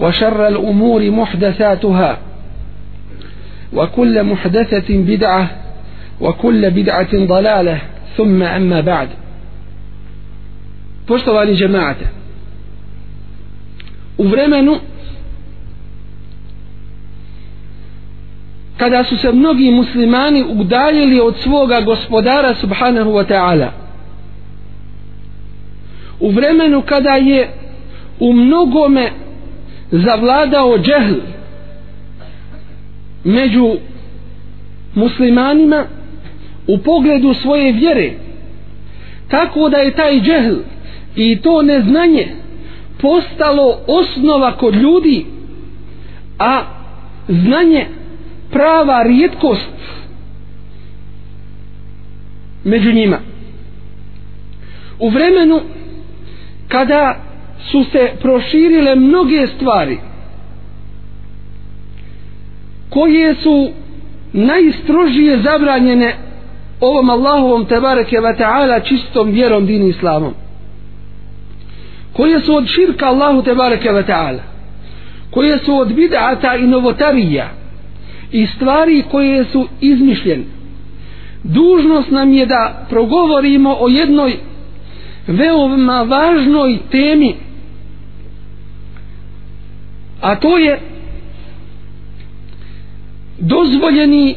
وشر الأمور محدثاتها وكل محدثة بدعة وكل بدعة ضلالة ثم أما بعد poštovani džemate u vremenu kada su se mnogi muslimani udaljili od svoga gospodara subhanahu wa ta'ala u vremenu kada je u mnogome zavladao džehl među muslimanima u pogledu svoje vjere. Tako da je taj džehl i to neznanje postalo osnova kod ljudi a znanje prava rijetkost među njima. U vremenu kada su se proširile mnoge stvari koje su najstrožije zabranjene ovom Allahovom tebareke ve ta'ala čistom vjerom din islamom. Koje su od širka Allahu tebareke ve ta'ala koje su od bid'ata i novotarija i stvari koje su izmišljene. Dužnost nam je da progovorimo o jednoj veoma važnoj temi a to je dozvoljeni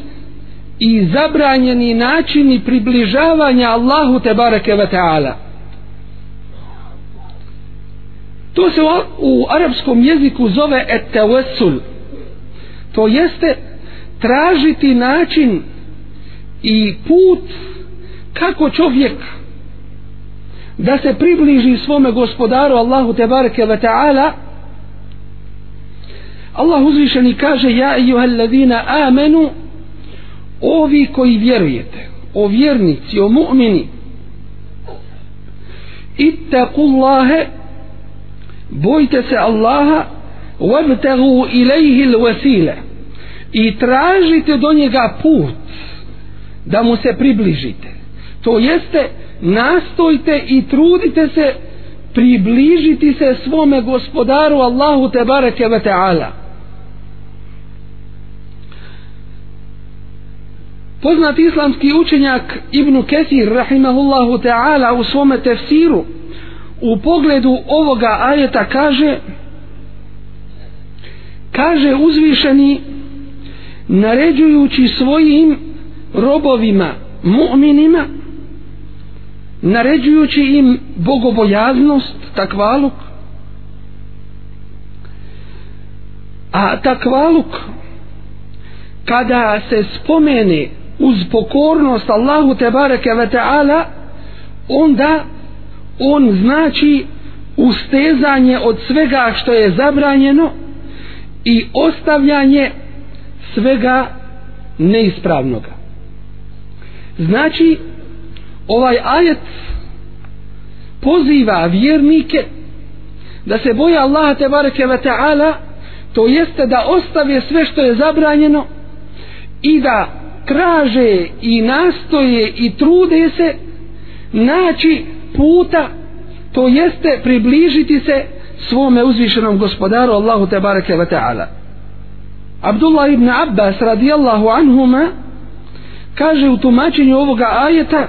i zabranjeni načini približavanja Allahu te bareke ve taala. To se u arapskom jeziku zove et-tawassul to jeste tražiti način i put kako čovjek da se približi svome gospodaru Allahu te bareke ve taala Allah uzvišeni kaže ja ejuhallazina amenu ovi koji vjerujete o vjernici, o mu'mini ittaqullahe bojte se Allaha wabtagu ilaihi l-wasile i tražite do njega put da mu se približite. To jeste nastojte i trudite se približiti se svome gospodaru Allahu te bareke ve ta'ala. Poznat islamski učenjak Ibn Kesir rahimahullahu ta'ala u svome tefsiru u pogledu ovoga ajeta kaže kaže uzvišeni naređujući svojim robovima mu'minima naređujući im bogobojaznost takvaluk a takvaluk kada se spomene uz pokornost Allahu te bareke ve taala onda on znači ustezanje od svega što je zabranjeno i ostavljanje svega neispravnoga. Znači ovaj ajet poziva vjernike da se boje Allaha te bareke ve taala to jeste da ostave sve što je zabranjeno i da traže i nastoje i trude se naći puta to jeste približiti se svome uzvišenom gospodaru Allahu te bareke ve taala Abdullah ibn Abbas radijallahu anhuma kaže u tumačenju ovoga ajeta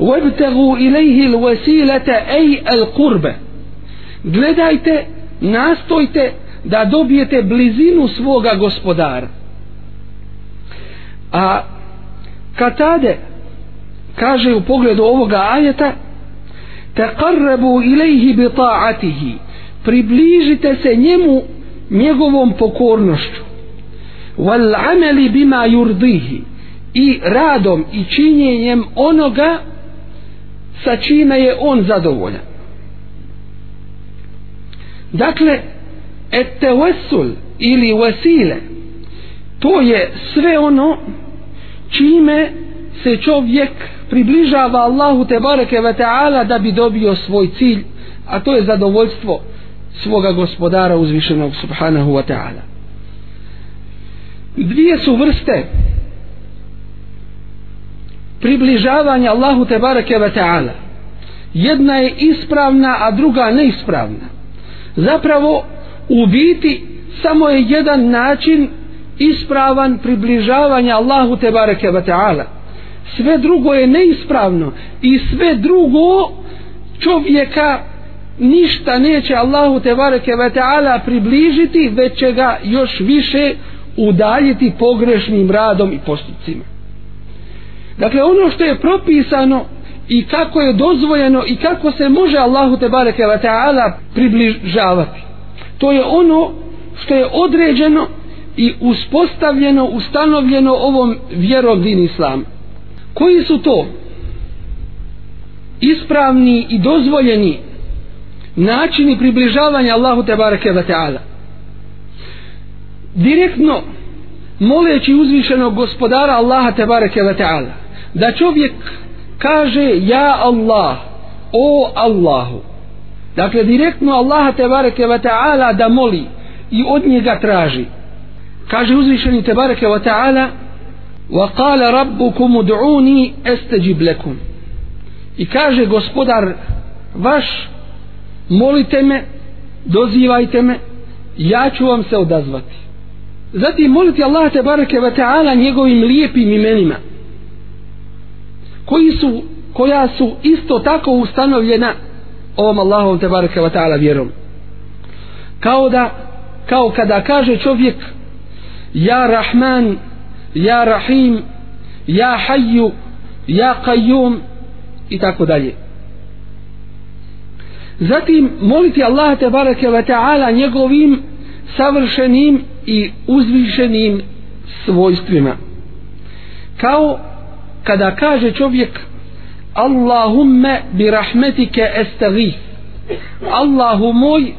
وابتغوا إليه الوسيلة أي القربة gledajte, nastojte da dobijete blizinu svoga gospodara a katade kaže u pogledu ovoga ajeta taqarrabu ilayhi bi ta'atihi. Približite se njemu njegovom pokornošću. Wal amali bima yurdihi. I radom i činjenjem onoga sa čime je on zadovoljan. Dakle et tawassul ili wasile to je sve ono čime se čovjek približava Allahu te bareke ve taala da bi dobio svoj cilj a to je zadovoljstvo svoga gospodara uzvišenog subhanahu wa ta'ala. Dvije su vrste približavanja Allahu te bareke ve taala. Jedna je ispravna a druga neispravna. Zapravo u biti samo je jedan način ispravan približavanja Allahu te bareke ve taala. Sve drugo je neispravno i sve drugo čovjeka ništa neće Allahu te bareke ve taala približiti već će ga još više udaljiti pogrešnim radom i postupcima. Dakle ono što je propisano i kako je dozvoljeno i kako se može Allahu te bareke ve taala približavati to je ono što je određeno i uspostavljeno, ustanovljeno ovom vjerom din islam. Koji su to ispravni i dozvoljeni načini približavanja Allahu te bareke ve taala? Direktno moleći uzvišenog gospodara Allaha te bareke ve taala da čovjek kaže ja Allah o Allahu dakle direktno Allaha te bareke ve taala da moli i od njega traži kaže uzvišeni tebareke wa ta'ala wa qala rabbukum ud'uni astajib lakum. I kaže gospodar vaš molite me dozivajte me ja ću vam se odazvati. Zatim molite Allah tebareke wa ta'ala njegovim lijepim imenima koji su koja su isto tako ustanovljena ovom Allahom tebareke wa ta'ala vjerom. Kao da kao kada kaže čovjek ja Rahman ja Rahim ja Hayyu ja Qayyum i tako dalje. Zatim moliti Allah te bareke ve taala njegovim savršenim i uzvišenim svojstvima. Kao kada kaže čovjek Allahumma bi rahmetike estaghith Allahu moj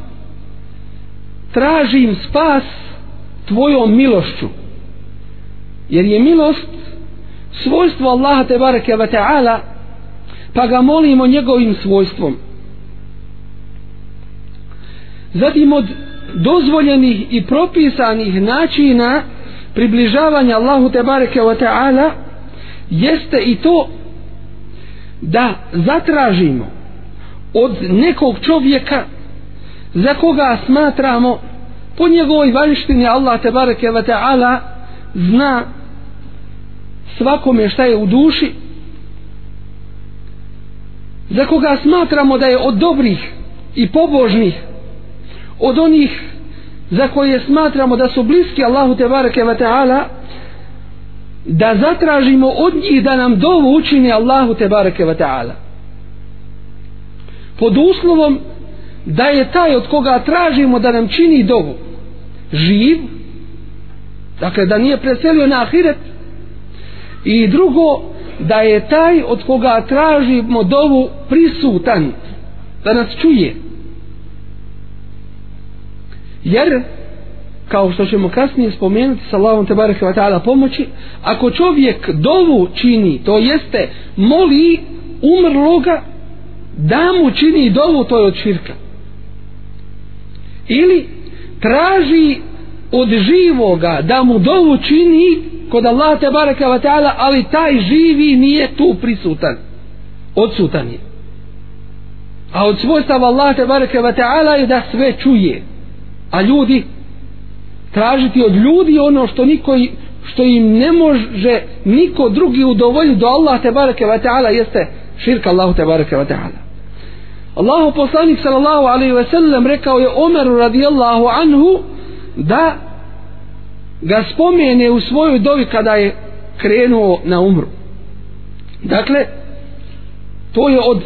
tražim spas tvojom milošću. Jer je milost svojstvo Allaha te bareke ve taala pa ga molimo njegovim svojstvom. Zatim od dozvoljenih i propisanih načina približavanja Allahu te bareke ve taala jeste i to da zatražimo od nekog čovjeka za koga smatramo po njegovoj vanštini Allah te bareke ve taala zna svakome šta je u duši za koga smatramo da je od dobrih i pobožnih od onih za koje smatramo da su bliski Allahu te bareke ve taala da zatražimo od njih da nam dovu učini Allahu te bareke ve taala. Pod uslovom da je taj od koga tražimo da nam čini dovu živ dakle da nije preselio na ahiret. I drugo da je taj od koga tražimo dovu prisutan da nas čuje. Jer kao što ćemo kasnije spomenuti sa Allahom te bareke wa ta'ala pomoći ako čovjek dovu čini to jeste moli umrloga da mu čini dovu to je od širka. Ili traži od živoga da mu dovu čini kod Allah te baraka wa ta'ala ali taj živi nije tu prisutan. Odsutan je. A od svojstava Allah te baraka wa ta'ala je da sve čuje. A ljudi tražiti od ljudi ono što niko što im ne može niko drugi udovoljiti do Allah te baraka wa ta'ala jeste širka Allah te baraka wa ta'ala. Allahu poslanik sallallahu alaihi ve sellem rekao je Omeru radijallahu anhu da ga spomene u svojoj dovi kada je krenuo na umru. Dakle to je od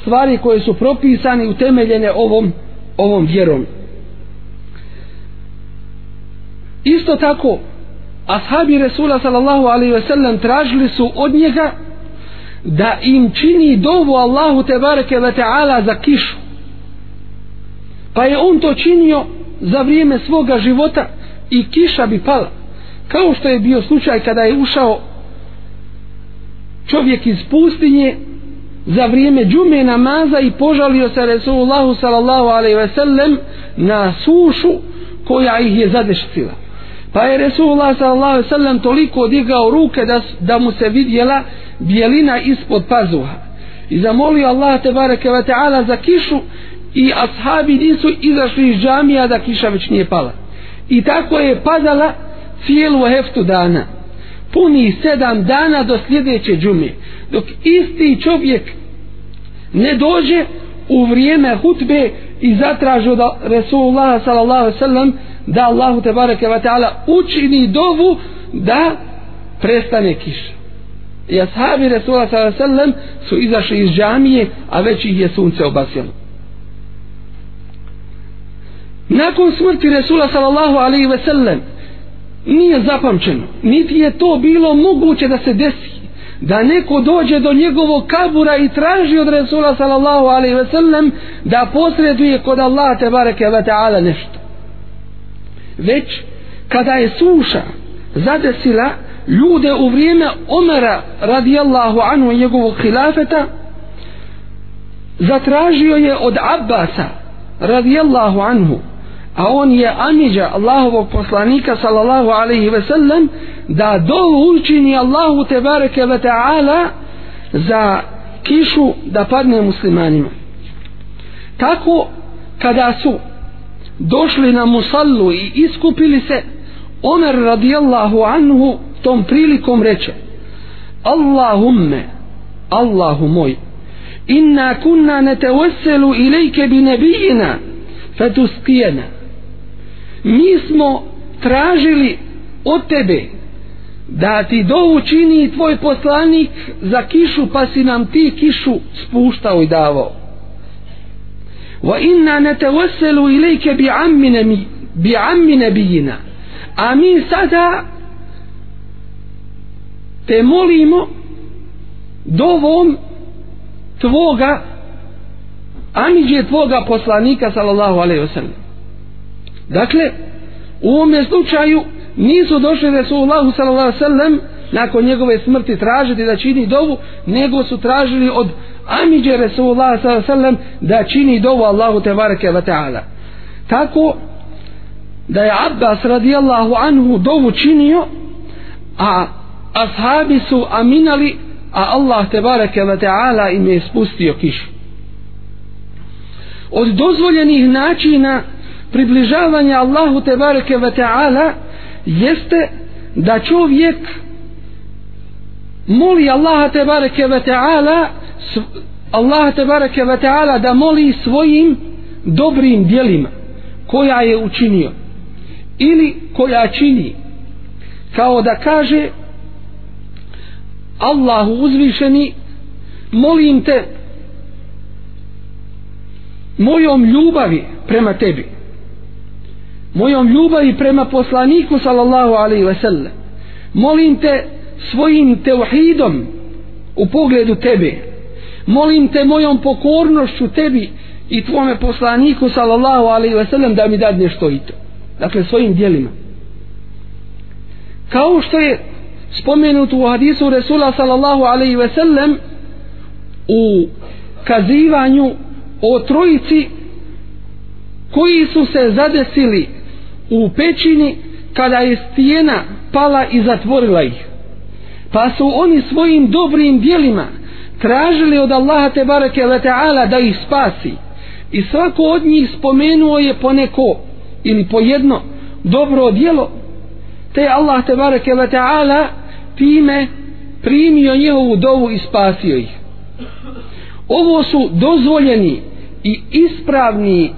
stvari koje su propisane i utemeljene ovom ovom vjerom. Isto tako ashabi Resula sallallahu alaihi ve sellem tražili su od njega da im čini dovu Allahu te bareke ve ta'ala za kišu. Pa je on to činio za vrijeme svoga života i kiša bi pala. Kao što je bio slučaj kada je ušao čovjek iz pustinje za vrijeme džume namaza i požalio se Resulullahu sallallahu alaihi ve sellem na sušu koja ih je zadešcila pa je Resulullah sallallahu alejhi ve sellem toliko digao ruke da, da mu se vidjela bijelina ispod pazuha. I zamolio Allah te bareke ve ta'ala za kišu i ashabi nisu izašli iz džamija da kiša već nije pala. I tako je padala cijelu heftu dana. Puni sedam dana do sljedeće džume dok isti čovjek ne dođe u vrijeme hutbe i zatraži od Resulullah sallallahu sallam da Allahu te bareke ve ta'ala učini dovu da prestane kiša. I ashabi Resula sallallahu su izašli iz džamije a već ih je sunce obasjelo nakon smrti Resula sallallahu alaihi ve sellem nije zapamćeno niti je to bilo moguće da se desi da neko dođe do njegovog kabura i traži od Resula sallallahu alaihi ve sellem da posreduje kod Allah te bareke ve ta'ala nešto već kada je suša zadesila ljude u vrijeme Omera radijallahu anhu njegovog hilafeta zatražio je od Abbasa radijallahu anhu a on je amiđa Allahovog poslanika sallallahu alaihi ve sellem da dovu učini Allahu te bareke ve ta'ala za kišu da padne muslimanima. Tako kada su došli na musallu i iskupili se Omer radijallahu anhu tom prilikom reče Allahumme Allahu moj inna kunna neteveselu ilike bi nebijina fetuskijena. Mi smo tražili od tebe da ti dovu čini tvoj poslanik za kišu pa si nam ti kišu spuštao i davao wa inna natawassalu ilayka bi ammine bi ammi bijina a mi sada te molimo dovom tvoga amiđe tvoga poslanika sallallahu alaihi wa sallam. Dakle u ovome slučaju nisu došli Resulullahu sallallahu alaihi wa sallam nakon njegove smrti tražiti da čini dovu nego su tražili od amiđe Resulullah sallallahu alaihi sallam da čini dovu Allahu te bareke wa ta'ala. Tako da je Abbas radijallahu anhu dovu činio a ashabi su aminali a Allah te bareke wa ta'ala im je spustio kišu. Od dozvoljenih načina približavanja Allahu te bareke ve ta'ala jeste da čovjek moli Allaha te bareke ve ta'ala Allaha te bareke ve ta'ala da moli svojim dobrim djelima koja je učinio ili koja čini. Kao da kaže Allahu uzvišeni molim te mojom ljubavi prema tebi mojom ljubavi prema poslaniku sallallahu alaihi ve sellem molim te svojim teuhidom u pogledu tebe. Molim te mojom pokornošću tebi i tvome poslaniku sallallahu alaihi ve sellem da mi dadne što i to. Dakle svojim dijelima kao što je spomenuto u hadisu Resula sallallahu alaihi ve sellem u kazivanju o trojici koji su se zadesili u pećini kada je stijena pala i zatvorila ih pa su oni svojim dobrim dijelima tražili od Allaha te bareke ve taala da ih spasi. I svako od njih spomenuo je po neko ili po jedno dobro djelo. Te Allah te bareke ve taala time primio njihovu dovu i spasio ih. Ovo su dozvoljeni i ispravni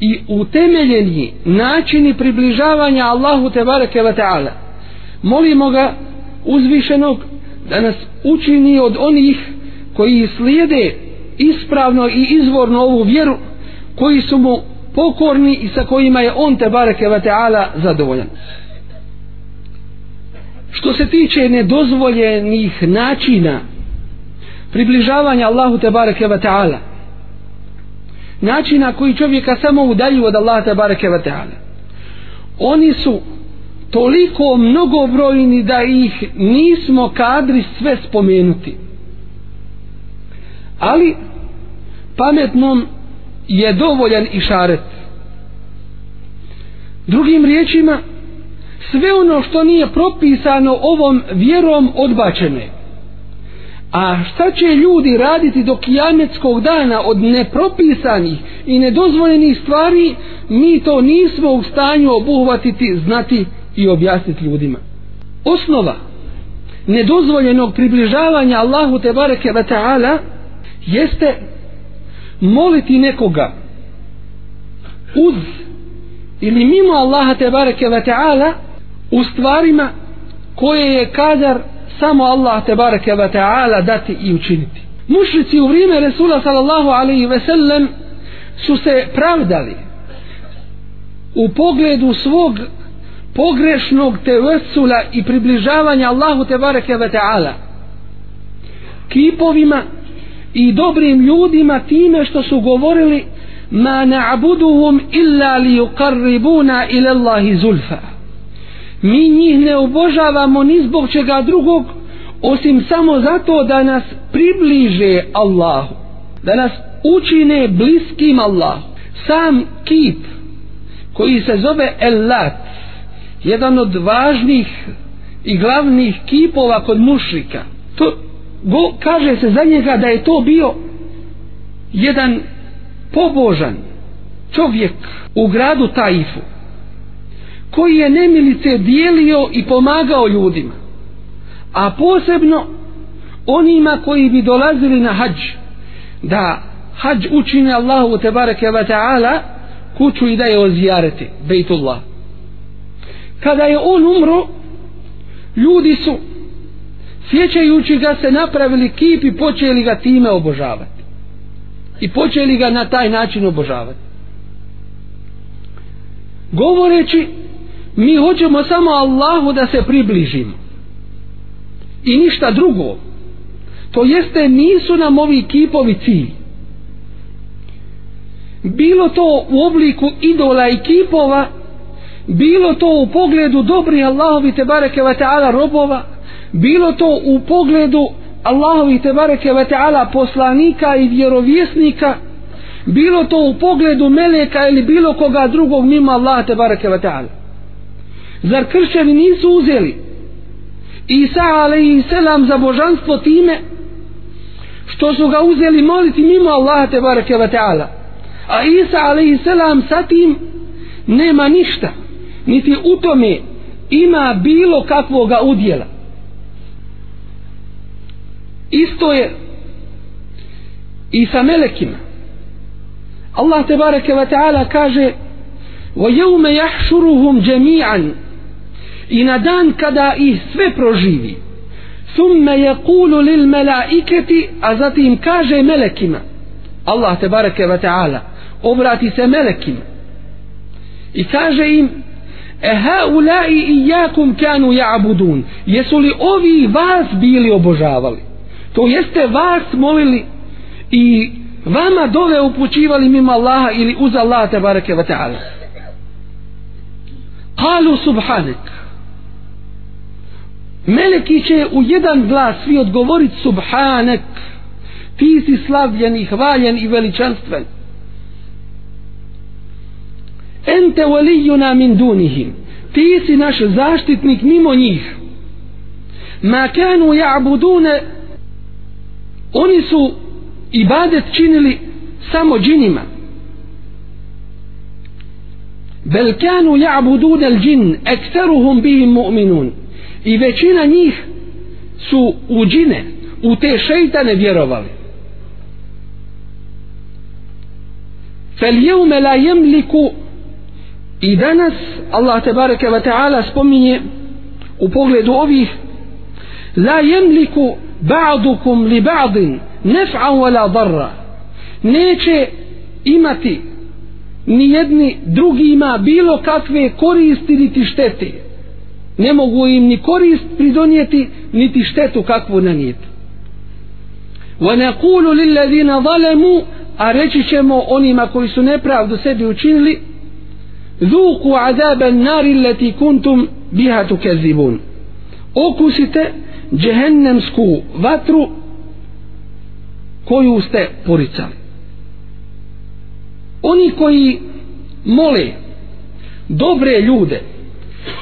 i utemeljeni načini približavanja Allahu te bareke ve taala. Molimo ga uzvišenog da nas učini od onih koji slijede ispravno i izvorno ovu vjeru koji su mu pokorni i sa kojima je on te bareke ve taala zadovoljan. Što se tiče nedozvoljenih načina približavanja Allahu te bareke ve taala načina koji čovjeka samo udalju od Allaha te bareke ve taala oni su toliko mnogobrojni da ih nismo kadri sve spomenuti. Ali pametnom je dovoljan i šaret drugim riječima sve ono što nije propisano ovom vjerom odbačeno je. A šta će ljudi raditi do kijametskog dana od nepropisanih i nedozvoljenih stvari, mi to nismo u stanju obuhvatiti, znati i objasniti ljudima. Osnova nedozvoljenog približavanja Allahu te bareke ve taala jeste moliti nekoga uz ili mimo Allaha te bareke ve taala u stvarima koje je kadar samo Allah te bareke ve taala dati i učiniti mušrici u vrijeme Resula sallallahu alejhi ve sellem su se pravdali u pogledu svog pogrešnog tevesula i približavanja Allahu te bareke ve taala kipovima i dobrim ljudima time što su govorili ma na'buduhum illa li yuqarribuna ila Allahi zulfa. Mi njih ne obožavamo ni zbog čega drugog osim samo zato da nas približe Allahu da nas učine bliskim Allahu. Sam kip koji se zove Elat jedan od važnih i glavnih kipova kod mušrika. To go, kaže se za njega da je to bio jedan pobožan čovjek u gradu Taifu koji je nemilice dijelio i pomagao ljudima a posebno onima koji bi dolazili na hađ da hađ učine Allahu te bareke wa ta'ala kuću i da je ozijareti Bejtullah kada je on umro ljudi su sjećajući ga se napravili kip i počeli ga time obožavati. I počeli ga na taj način obožavati. Govoreći mi hoćemo samo Allahu da se približimo. I ništa drugo. To jeste nisu nam ovi kipovi cilj. Bilo to u obliku idola i kipova bilo to u pogledu dobri Allahovi te bareke ve taala robova bilo to u pogledu Allahovi te bareke ve taala poslanika i vjerovjesnika bilo to u pogledu meleka ili bilo koga drugog mimo Allaha te bareke ve taala. Zar kršćani nisu uzeli Isa alaihi selam za božanstvo time što su ga uzeli moliti mimo Allaha te bareke ve taala? A Isa alaihi selam sa tim nema ništa niti u tome ima bilo kakvoga udjela isto je i sa melekima Allah te bareke ve taala kaže وَيَوْمَ يَحْشُرُهُمْ جَمِيعًا i na dan kada ih sve proživi thumme je kulu lil melaiketi a zatim kaže melekima Allah te bareke wa ta'ala obrati se melekima i kaže im e ha ulai i jakum kanu ja'budun jesu li ovi vas bili obožavali? To jeste vas molili i vama dove upućivali mimo Allaha ili uz Allaha te bareke ve ta'ala. Qalu subhanak. Meleki će u jedan glas svi odgovoriti subhanak. Ti si slavljen i hvaljen i veličanstven ente walijuna min dunihim. Ti si naš zaštitnik mimo njih. Ma kanu ja'budune oni su ibadet činili samo džinima. Bel kanu ja'budune al džin ekteruhum bihim mu'minun. I većina njih su u džine u te šeitane vjerovali. Fel jeume la i danas Allah te bareke wa ta'ala spominje u pogledu ovih la yamliku ba'dukum li ba'd naf'a wala darra. Neće imati ni jedni drugima bilo kakve koristi niti štete. Ne mogu im ni korist pridonijeti niti štetu kakvu nanijeti. Wa naqulu lil ladina zalamu a reći ćemo onima koji su nepravdu sebi učinili zuku azaba nari leti kuntum biha tukezibun okusite džehennemsku vatru koju ste poricali. Oni koji mole dobre ljude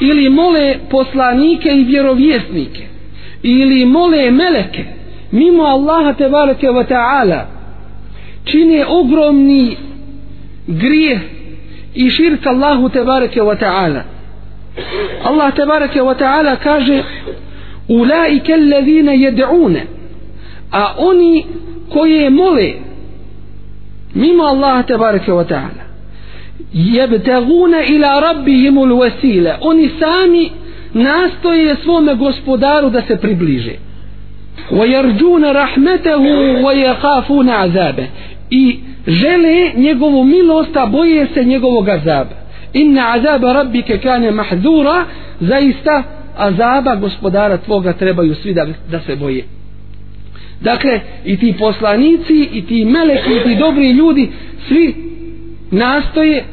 ili mole poslanike i vjerovjesnike ili mole meleke mimo Allaha te bareke ve ta'ala čine ogromni grijeh i širk Allahu te bareke wa ta'ala Allah te bareke wa ta'ala kaže ulaike allazina yad'una a oni koje mole mimo Allaha te bareke wa ta'ala jebtaguna ila rabbihim wasila oni sami nastoje svome gospodaru da se približe ويرجون رحمته ويخافون عذابه i žele njegovu milost a boje se njegovog azaba. Inna azaba rabbike kane mahzura zaista azaba gospodara tvoga trebaju svi da, da se boje. Dakle i ti poslanici i ti meleki i ti dobri ljudi svi nastoje.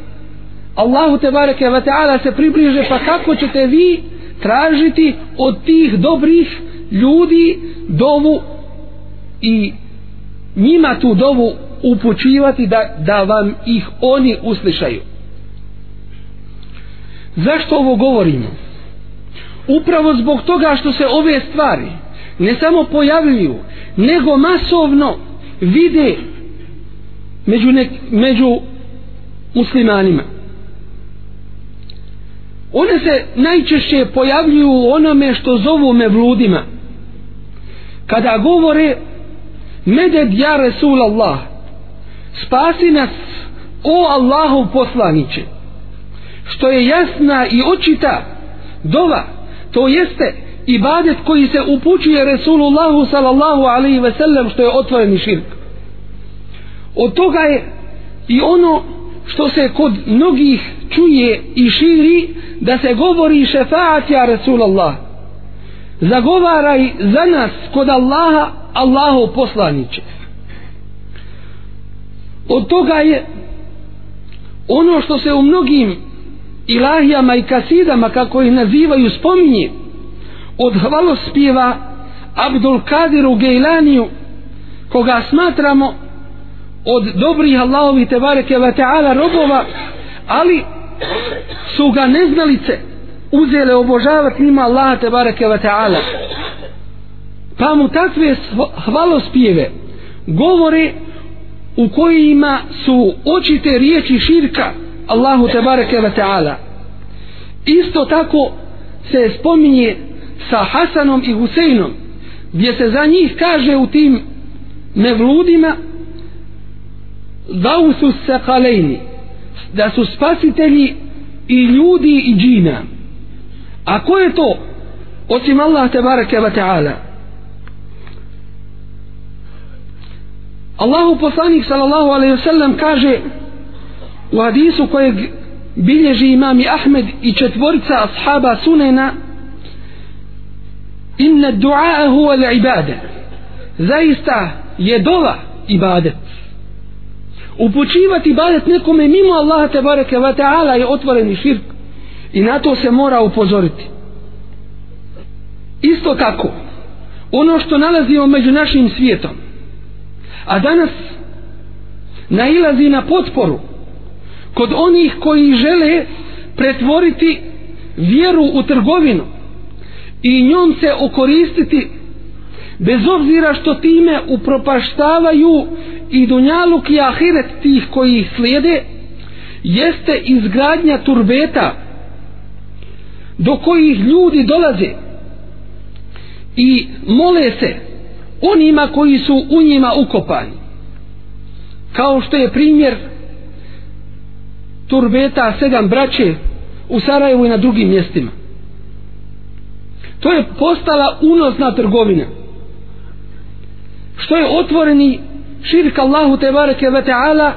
Allahu te bareke ve taala se približe pa kako ćete vi tražiti od tih dobrih ljudi dovu i njima tu dovu upućivati da, da vam ih oni uslišaju. Zašto ovo govorimo? Upravo zbog toga što se ove stvari ne samo pojavljuju nego masovno vide među, nek, među muslimanima. One se najčešće pojavljuju u onome što zovu mevludima. Kada govore meded ja Resulallah Allah spasi nas o Allahu poslaniće što je jasna i očita dova to jeste ibadet koji se upućuje Resulullahu sallallahu alaihi ve sellem što je otvoreni širk. Od toga je i ono što se kod mnogih čuje i širi da se govori šefaat ja Resulallah. Zagovaraj za nas kod Allaha Allahu poslaniće od toga je ono što se u mnogim ilahijama i kasidama kako ih nazivaju spominje. Od hvalospjeva Abdul Kadiru Gejlaniju koga smatramo od dobrih Allahovi tebareke wa ta'ala robova ali su ga neznalice uzele obožavati njima Allaha tebareke wa ta'ala. Pa mu takve hvalospjeve govore u kojima su očite riječi širka Allahu tebareke ve ta'ala. Isto tako se spominje sa Hasanom i Huseinom gdje se za njih kaže u tim nevludima da su sakalejni da su spasitelji i ljudi i džina. A ko je to osim Allah tebareke ve ta'ala? Allahu poslanik sallallahu alaihi wasallam kaže u hadisu kojeg bilježi imami Ahmed i četvorica ashaba sunena inna du'a huwa al-ibada zaista je dova ibadet. Upućivati ibadet nekome mimo Allaha te bareke ve ta'ala je otvoreni širk i na to se mora upozoriti. Isto tako ono što nalazimo među našim svijetom a danas nailazi na potporu kod onih koji žele pretvoriti vjeru u trgovinu i njom se okoristiti bez obzira što time upropaštavaju i dunjaluk i ahiret tih koji ih slijede jeste izgradnja turbeta do kojih ljudi dolaze i mole se onima koji su u njima ukopani. Kao što je primjer turbeta sedam braće u Sarajevu i na drugim mjestima. To je postala unosna trgovina. Što je otvoreni širk Allahu te bareke ve taala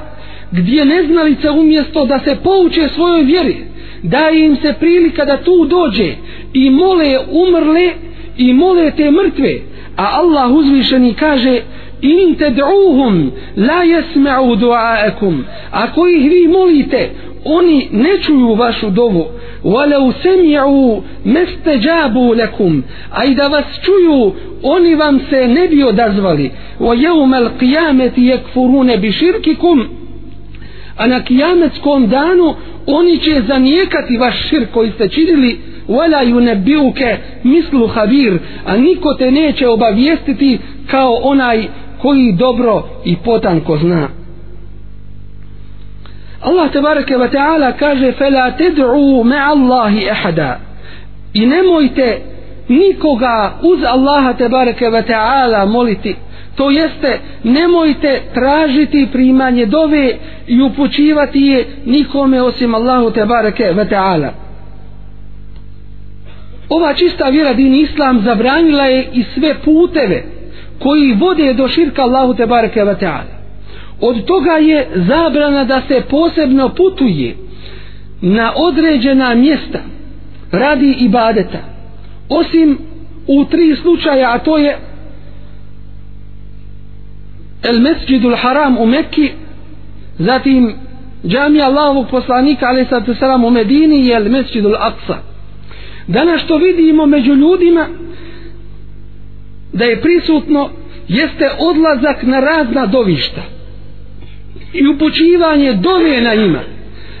gdje neznalice umjesto da se pouče svojoj vjeri daje im se prilika da tu dođe i mole umrle i mole te mrtve a Allah uzvišeni kaže in ted'uhum la yasma'u du'aakum. Ako ih vi molite oni ne čuju vašu dovu. Walau sami'u mastajabu lakum. Aj da vas čuju oni vam se ne bi odazvali. Wa yawmal qiyamati yakfuruna bi shirkikum. A na kijametskom danu oni će zanijekati vaš širk koji ste činili wala yunabbiuke mislu khabir a niko te neće obavijestiti kao onaj koji dobro i potanko zna. Allah tebareke ve taala kaže fela tad'u ma'a Allahi ahada i nemojte nikoga uz Allaha tebareke ve taala moliti. To jeste nemojte tražiti primanje dove i upućivati je nikome osim Allahu tebareke ve taala ova čista vjera din islam zabranila je i sve puteve koji vode do širka Allahu te bareke ve taala. Od toga je zabrana da se posebno putuje na određena mjesta radi ibadeta. Osim u tri slučaja a to je el mesđidul haram u Mekki zatim džamija Allahovog poslanika ali sad u Medini i el mesđidul Aqsa danas što vidimo među ljudima da je prisutno jeste odlazak na razna dovišta i upućivanje dove na njima.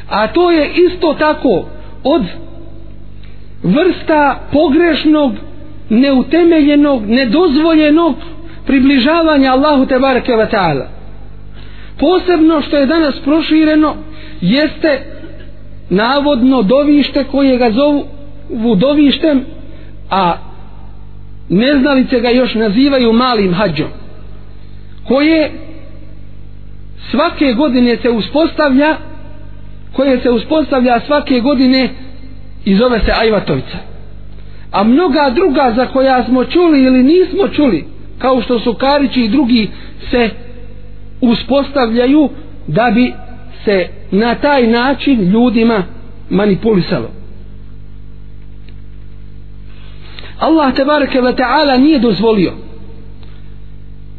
A to je isto tako od vrsta pogrešnog neutemeljenog nedozvoljenog približavanja Allahu te bareke ve taala. Posebno što je danas prošireno jeste navodno dovište koje ga zovu vudovištem, a neznalice ga još nazivaju malim hađom koje svake godine se uspostavlja koje se uspostavlja svake godine i zove se Ajvatovica. A mnoga druga za koja smo čuli ili nismo čuli kao što su Karići i drugi se uspostavljaju da bi se na taj način ljudima manipulisalo. Allah tebareke ve taala nije dozvolio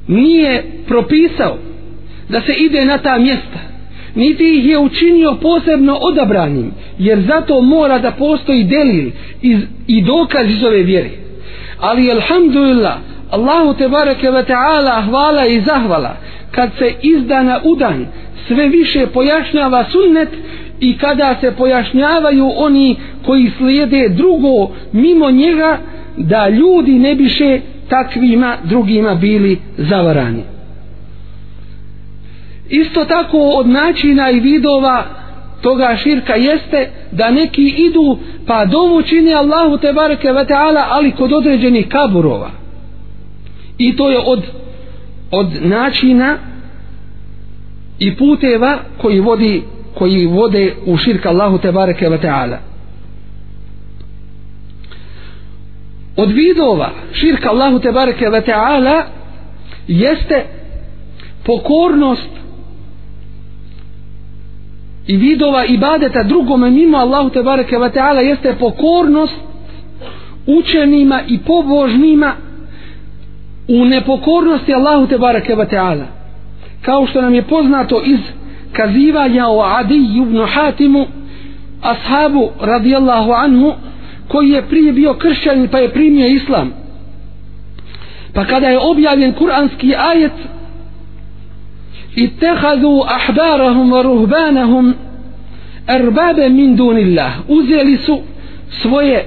nije propisao da se ide na ta mjesta niti ih je učinio posebno odabranim jer zato mora da postoji delil iz, i dokaz iz ove vjere. Ali alhamdulillah Allahu tebareke ve taala hvala i zahvala kad se izdana udan sve više pojašnjava sunnet i kada se pojašnjavaju oni koji slijede drugo mimo njega da ljudi ne biše takvima drugima bili zavarani. Isto tako od načina i vidova toga širka jeste da neki idu pa dovu čini Allahu te bareke ve taala ali kod određenih kaburova. I to je od od načina i puteva koji vodi koji vode u širk Allahu te bareke ve taala. Od vidova širka Allahu te bareke ve taala jeste pokornost i vidova ibadeta drugome mimo Allahu te bareke ve taala jeste pokornost učenima i pobožnima u nepokornosti Allahu te bareke ve taala. Kao što nam je poznato iz kazivanja o Adi ibn Hatimu ashabu radijallahu anhu koji je prije bio kršćanin pa je primio islam. Pa kada je objavljen kuranski ajet ittehadu ahbarahum wa ruhbanahum erbabe min dunillah. Uzeli su svoje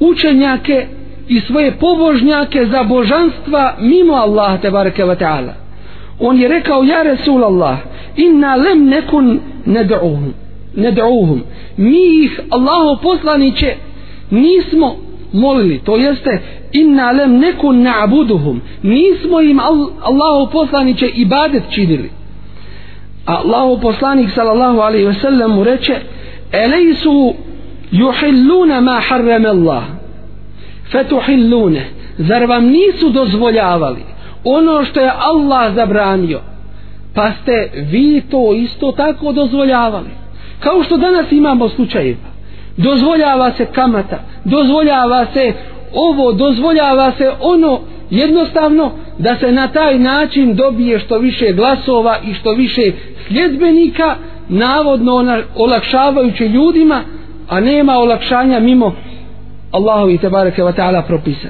učenjake i svoje pobožnjake za božanstva mimo Allaha tebareke ve taala on je rekao ja Resul Allah inna lem nekun ned'uhum. Ned'uhum. Mi ih Allahu poslaniće nismo molili to jeste inna lem nekun na'buduhum. Nismo im Allahu poslaniće ibadet činili. A Allahu poslanik sallallahu alaihi ve sellem mu reče elejsu juhilluna ma harrama Allah? Fetuhillune. Zar vam nisu dozvoljavali? Ono što je Allah zabranio pa ste vi to isto tako dozvoljavali. Kao što danas imamo slučajeva dozvoljava se kamata dozvoljava se ovo dozvoljava se ono jednostavno da se na taj način dobije što više glasova i što više sljedbenika navodno olakšavajući ljudima a nema olakšanja mimo Allahovi tebareke wa ta'ala propisa.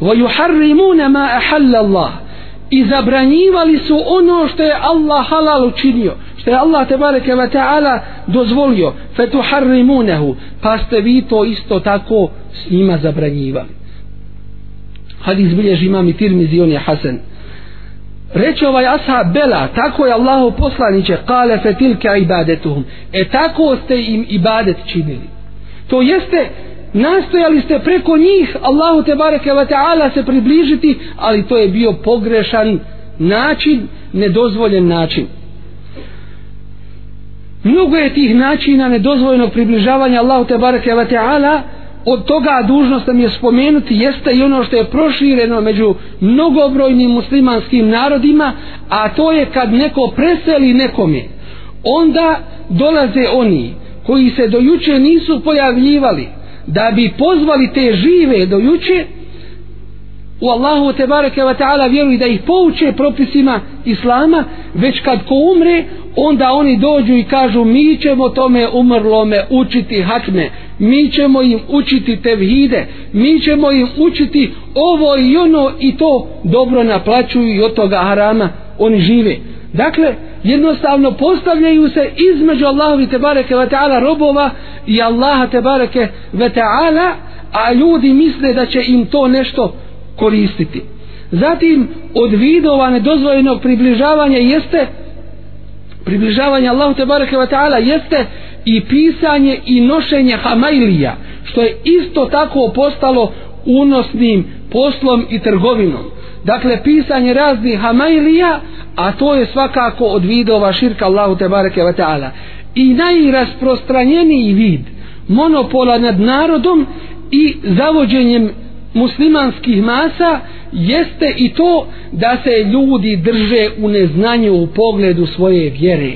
Wa yuharrimuna ma ahalla Allah i zabranjivali su ono što je Allah halal učinio što je Allah tebareke wa ta'ala dozvolio. Fetuharrimunehu pa ste vi to isto tako s njima zabranjivali. Hadis bilježi imam i tirmizi on je hasen reče ovaj ashab bela tako je Allahu poslaniće kale fetilke ibadetuhum e tako ste im ibadet činili. To jeste nastojali ste preko njih Allahu te bareke ve taala se približiti ali to je bio pogrešan način nedozvoljen način. Mnogo je tih načina nedozvoljenog približavanja Allahu te bareke ve taala. Od toga dužnost nam je spomenuti jeste i ono što je prošireno među mnogobrojnim muslimanskim narodima a to je kad neko preseli nekome onda dolaze oni koji se dojuče nisu pojavljivali da bi pozvali te žive do juče u Allahu te bareke ve taala vjeruju da ih pouče propisima islama već kad ko umre onda oni dođu i kažu mi ćemo tome umrlome učiti hakme mi ćemo im učiti tevhide mi ćemo im učiti ovo i ono i to dobro naplaćuju i od toga harama oni žive dakle jednostavno postavljaju se između Allahovi tebareke ve taala robova i Allaha tebareke ve taala a ljudi misle da će im to nešto koristiti. Zatim od vidova nedozvoljenog približavanja jeste približavanje Allahu tebareke ve taala jeste i pisanje i nošenje hamailija što je isto tako postalo unosnim poslom i trgovinom dakle pisanje raznih hamailija a to je svakako od vidova širka Allahu te bareke ve taala. I najrasprostranjeniji vid monopola nad narodom i zavođenjem muslimanskih masa jeste i to da se ljudi drže u neznanju u pogledu svoje vjere.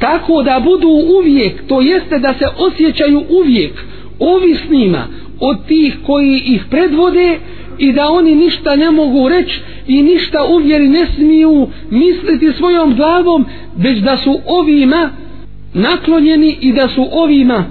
Tako da budu uvijek to jeste da se osjećaju uvijek ovisnima od tih koji ih predvode i da oni ništa ne mogu reći i ništa uvjeri ne smiju misliti svojom glavom već da su ovima naklonjeni i da su ovima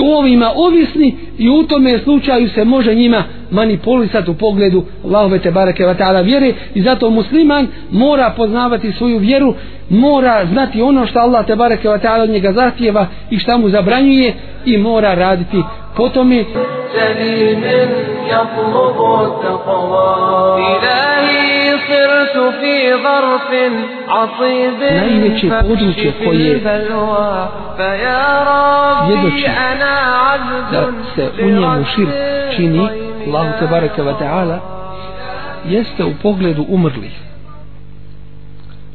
u ovima ovisni i u tome slučaju se može njima manipulisati u pogledu Allahove te bareke wa ta'ala vjere. I zato musliman mora poznavati svoju vjeru mora znati ono što Allah te bareke wa ta'ala od njega zahtjeva i šta mu zabranjuje i mora raditi po tome najveće područje koje svjedoči da se u njemu širk čini Allahu te bareke wa ta'ala jeste u pogledu umrlih.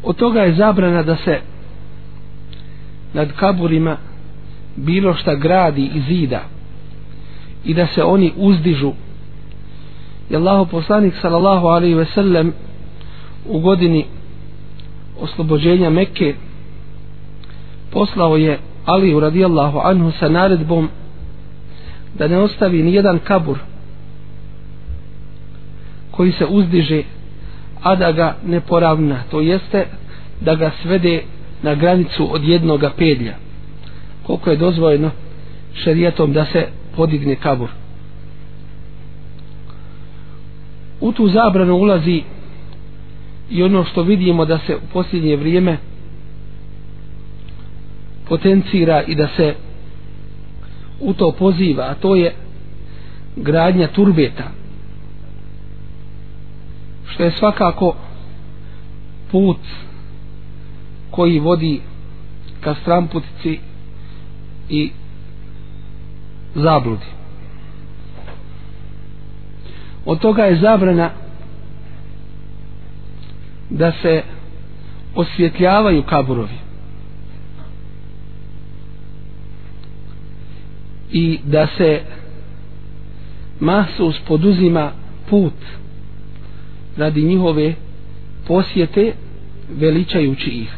Od toga je zabrana da se nad kaburima bilo šta gradi i zida i da se oni uzdižu. I Allahu poslanik sallallahu alaihi ve sellem u godini oslobođenja Mekke poslao je Aliju radijallahu anhu sa naredbom da ne ostavi ni jedan kabur koji se uzdiže a da ga ne poravna to jeste da ga svede na granicu od jednoga pedlja. Koliko je dozvojeno šerijetom da se podigne kabur. U tu zabranu ulazi i ono što vidimo da se u posljednje vrijeme potencira i da se u to poziva a to je gradnja turbeta što je svakako put koji vodi ka stramputici i zabludi. Od toga je zabrana da se osvjetljavaju kaburovi i da se masu poduzima put radi njihove posjete veličajući ih.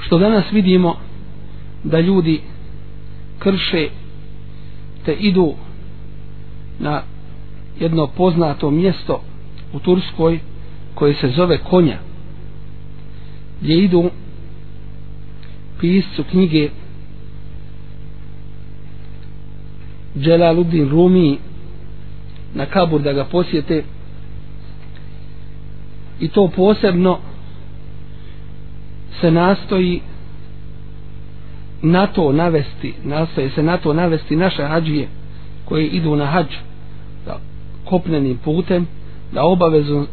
Što danas vidimo da ljudi krše te idu na jedno poznato mjesto u Turskoj koje se zove Konja gdje idu piscu knjige Jalaluddin Rumi na Kabur da ga posjete. I to posebno se nastoji na to navesti nastoje se na to navesti naše hađije koji idu na hađ da kopnenim putem da obavezno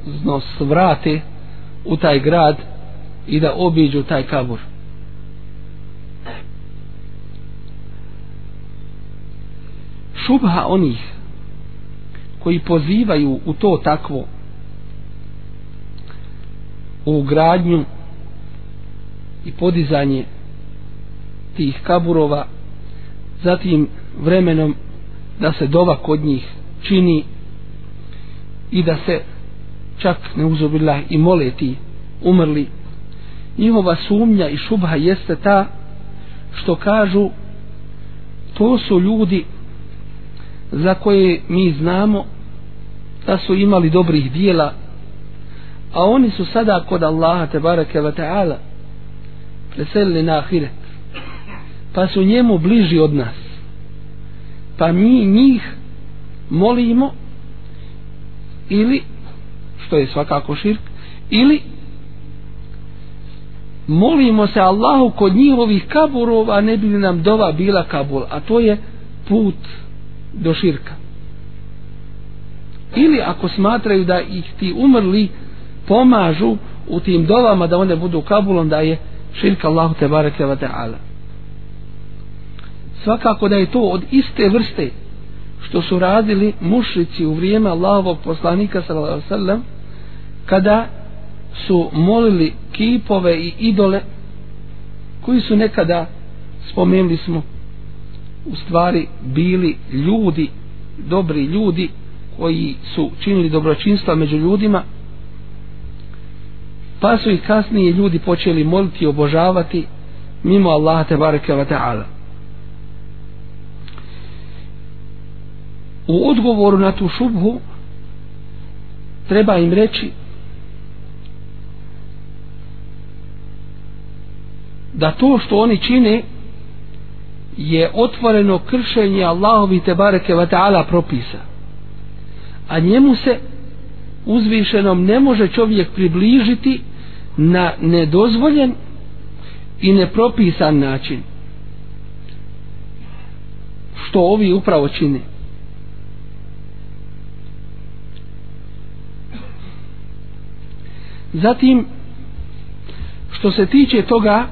svrate u taj grad i da obiđu taj kabur šubha onih koji pozivaju u to takvo u gradnju i podizanje tih kaburova zatim vremenom da se dova kod njih čini i da se čak ne uzobila i mole ti umrli. Njihova sumnja i šubha jeste ta što kažu to su ljudi za koje mi znamo da su imali dobrih dijela a oni su sada kod Allaha te barake wa ta'ala preselili na ahiret pa su njemu bliži od nas. Pa mi njih molimo ili što je svakako širk ili molimo se Allahu kod njihovih kaburova ne bi nam dova bila kabul a to je put do širka. Ili ako smatraju da ih ti umrli pomažu u tim dovama da one budu kabulom da je širka Allahu te bareke ve ta'ala svakako da je to od iste vrste što su radili mušrici u vrijeme Allahovog poslanika sallallahu alejhi ve sellem kada su molili kipove i idole koji su nekada spomenuli smo u stvari bili ljudi dobri ljudi koji su činili dobročinstva među ljudima pa su ih kasnije ljudi počeli moliti i obožavati mimo Allaha te bareke wa ta'ala. U odgovoru na tu šubhu treba im reći da to što oni čine je otvoreno kršenje Allahovi te bareke ve ta'ala propisa. A njemu se uzvišenom ne može čovjek približiti na nedozvoljen i nepropisan način. Što ovi upravo čine? Zatim što se tiče toga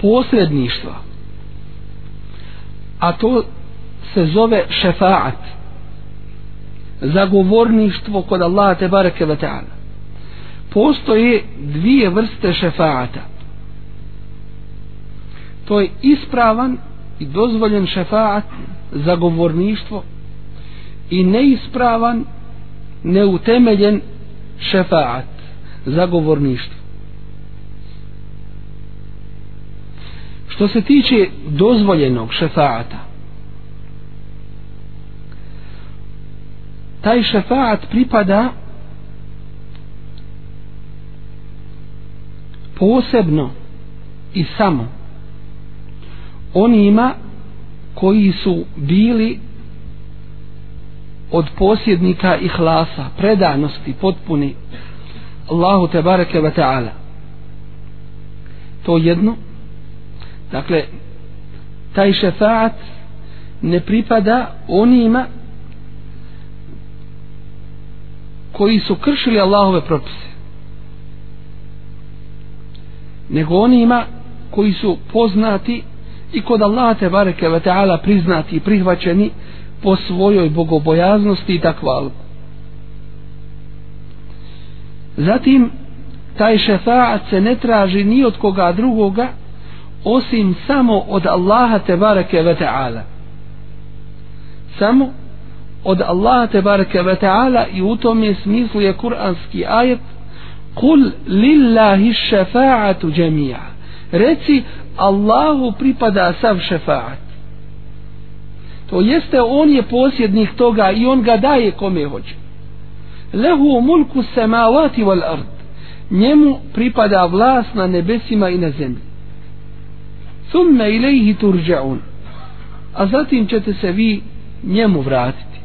posredništva a to se zove šefaat zagovorništvo kod Allaha te bareke ve taala. Postoje dvije vrste šefaata. To je ispravan i dozvoljen šefaat zagovorništvo i neispravan neutemeljen šefaat zagovorništvo. Što se tiče dozvoljenog šefaata taj šefaat pripada posebno i samo onima koji su bili od posjednika ihlasa, predanosti, potpuni Allahu te bareke ve taala. To jedno. Dakle taj šefaat ne pripada onima koji su kršili Allahove propise nego onima koji su poznati i kod Allaha te bareke ve taala priznati i prihvaćeni po svojoj bogobojaznosti i takvalu zatim taj šefaat se ne traži ni od koga drugoga osim samo od Allaha te bareke ve ta'ala. Samo od Allaha te bareke ve ta'ala i u tom smislu je kuranski ajet kul lillahi šefa'atu džemija reci Allahu pripada sav šefa'at. To jeste on je posjednik toga i on ga daje kome hoće lehu mulku samavati wal ard. Njemu pripada vlast na nebesima i na zemlji. Thumme ilaihi turja'un. A zatim ćete se vi njemu vratiti.